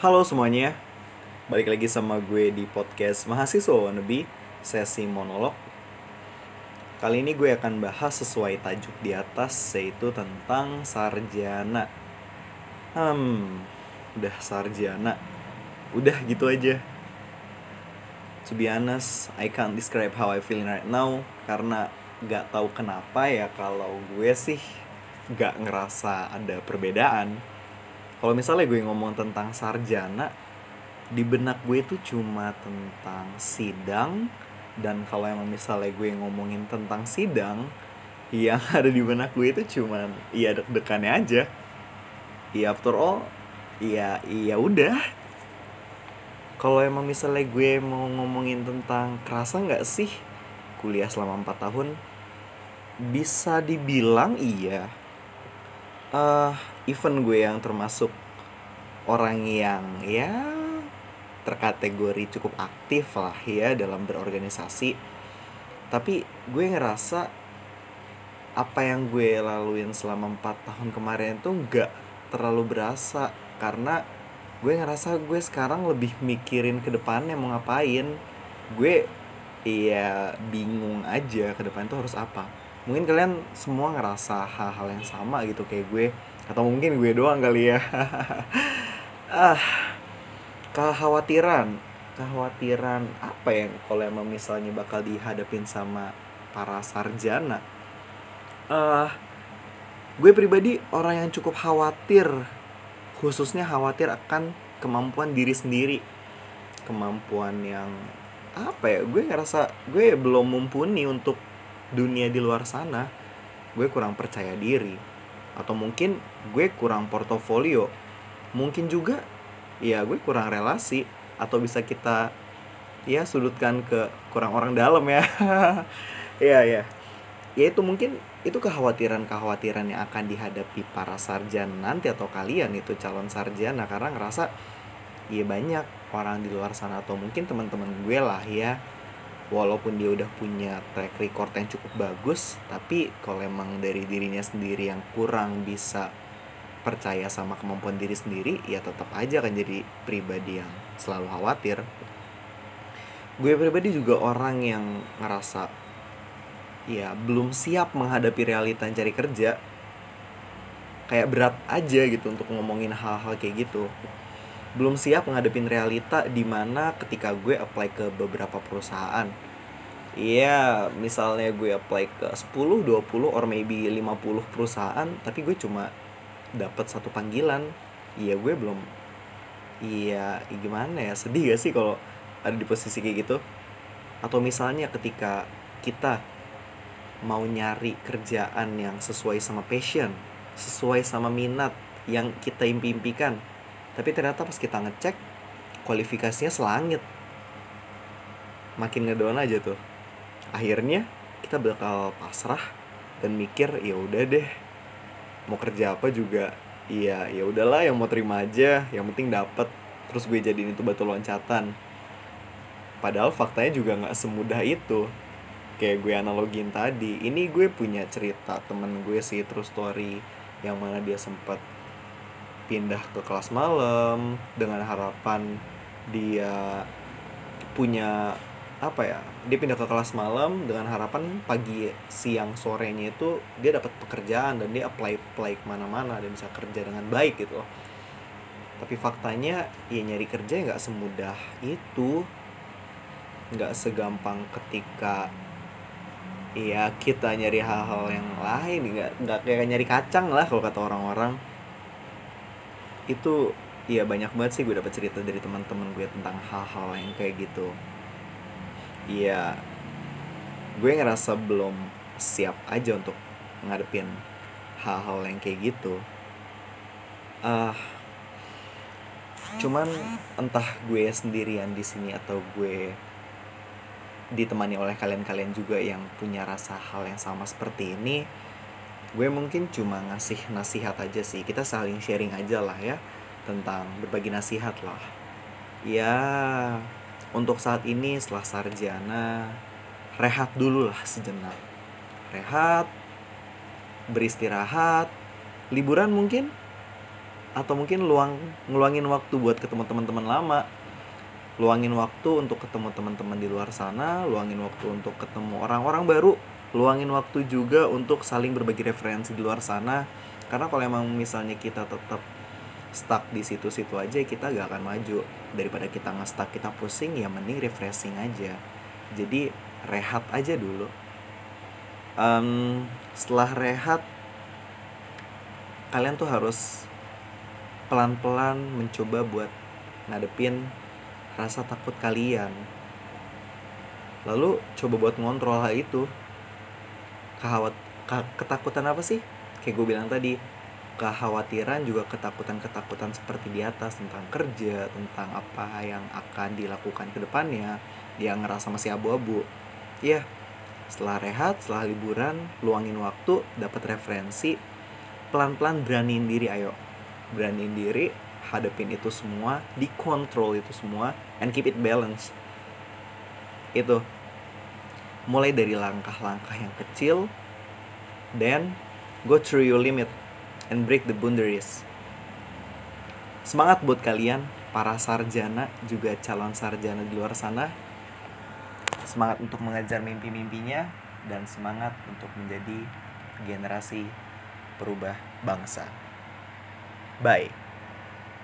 Halo semuanya, balik lagi sama gue di podcast Mahasiswa Wannabe, sesi monolog. Kali ini gue akan bahas sesuai tajuk di atas, yaitu tentang sarjana. Hmm, udah sarjana. Udah gitu aja. To be honest, I can't describe how I feeling right now Karena gak tahu kenapa ya kalau gue sih gak ngerasa ada perbedaan kalau misalnya gue ngomong tentang sarjana di benak gue itu cuma tentang sidang dan kalau emang misalnya gue ngomongin tentang sidang yang ada di benak gue itu cuma iya deg-degannya aja. Iya after all iya iya udah. Kalau emang misalnya gue mau ngomongin tentang kerasa nggak sih kuliah selama 4 tahun? Bisa dibilang iya. Uh, even gue yang termasuk orang yang ya terkategori cukup aktif lah ya dalam berorganisasi. Tapi gue ngerasa apa yang gue laluin selama 4 tahun kemarin tuh nggak terlalu berasa. Karena gue ngerasa gue sekarang lebih mikirin ke depannya mau ngapain. Gue iya bingung aja ke depan tuh harus apa. Mungkin kalian semua ngerasa hal-hal yang sama gitu kayak gue atau mungkin gue doang kali ya. Ah kekhawatiran. Kekhawatiran apa yang kalau emang misalnya bakal dihadapin sama para sarjana? Uh, gue pribadi orang yang cukup khawatir. Khususnya khawatir akan kemampuan diri sendiri. Kemampuan yang apa ya gue ngerasa gue belum mumpuni untuk dunia di luar sana. Gue kurang percaya diri atau mungkin gue kurang portofolio. Mungkin juga ya gue kurang relasi. Atau bisa kita ya sudutkan ke kurang orang dalam ya. Ya ya ya itu mungkin itu kekhawatiran-kekhawatiran yang akan dihadapi para sarjana nanti atau kalian itu calon sarjana. Karena ngerasa ya banyak orang di luar sana atau mungkin teman-teman gue lah ya walaupun dia udah punya track record yang cukup bagus tapi kalau emang dari dirinya sendiri yang kurang bisa percaya sama kemampuan diri sendiri ya tetap aja akan jadi pribadi yang selalu khawatir. Gue pribadi juga orang yang ngerasa ya belum siap menghadapi realita cari kerja. Kayak berat aja gitu untuk ngomongin hal-hal kayak gitu belum siap ngadepin realita di mana ketika gue apply ke beberapa perusahaan Iya, misalnya gue apply ke 10, 20 or maybe 50 perusahaan, tapi gue cuma dapat satu panggilan. Iya, gue belum Iya, gimana ya? Sedih gak sih kalau ada di posisi kayak gitu? Atau misalnya ketika kita mau nyari kerjaan yang sesuai sama passion, sesuai sama minat yang kita impi-impikan, tapi ternyata pas kita ngecek kualifikasinya selangit. Makin ngedown aja tuh. Akhirnya kita bakal pasrah dan mikir ya udah deh mau kerja apa juga? Iya ya udahlah yang mau terima aja yang penting dapat terus gue jadiin itu batu loncatan. Padahal faktanya juga nggak semudah itu. Kayak gue analogin tadi ini gue punya cerita temen gue sih terus story yang mana dia sempat pindah ke kelas malam dengan harapan dia punya apa ya dia pindah ke kelas malam dengan harapan pagi siang sorenya itu dia dapat pekerjaan dan dia apply apply ke mana-mana dan bisa kerja dengan baik gitu tapi faktanya ya nyari kerja nggak semudah itu. Nggak segampang ketika ya kita nyari hal-hal yang lain nggak nggak kayak nyari kacang lah kalau kata orang-orang itu ya banyak banget sih gue dapat cerita dari teman-teman gue tentang hal-hal yang kayak gitu. Ya gue ngerasa belum siap aja untuk ngadepin hal-hal yang kayak gitu. Uh, cuman entah gue sendirian di sini atau gue ditemani oleh kalian-kalian juga yang punya rasa hal yang sama seperti ini gue mungkin cuma ngasih nasihat aja sih. Kita saling sharing aja lah ya tentang berbagi nasihat lah. Ya untuk saat ini setelah sarjana rehat dulu lah sejenak. Rehat beristirahat liburan mungkin atau mungkin luang ngeluangin waktu buat ketemu teman-teman lama. Luangin waktu untuk ketemu teman-teman di luar sana luangin waktu untuk ketemu orang-orang baru luangin waktu juga untuk saling berbagi referensi di luar sana. Karena kalau emang misalnya kita tetap stuck di situ-situ aja kita gak akan maju. Daripada kita nge-stuck kita pusing ya mending refreshing aja. Jadi rehat aja dulu. Um, setelah rehat kalian tuh harus pelan-pelan mencoba buat ngadepin rasa takut kalian. Lalu coba buat ngontrol hal itu kehawat ketakutan apa sih? Kayak gue bilang tadi kekhawatiran juga ketakutan-ketakutan seperti di atas tentang kerja tentang apa yang akan dilakukan ke depannya yang ngerasa masih abu-abu. Ya setelah rehat setelah liburan luangin waktu dapat referensi pelan-pelan beraniin diri ayo. Beraniin diri hadapin itu semua dikontrol itu semua and keep it balance itu mulai dari langkah-langkah yang kecil then go through your limit and break the boundaries semangat buat kalian para sarjana juga calon sarjana di luar sana semangat untuk mengejar mimpi-mimpinya dan semangat untuk menjadi generasi perubah bangsa. Bye.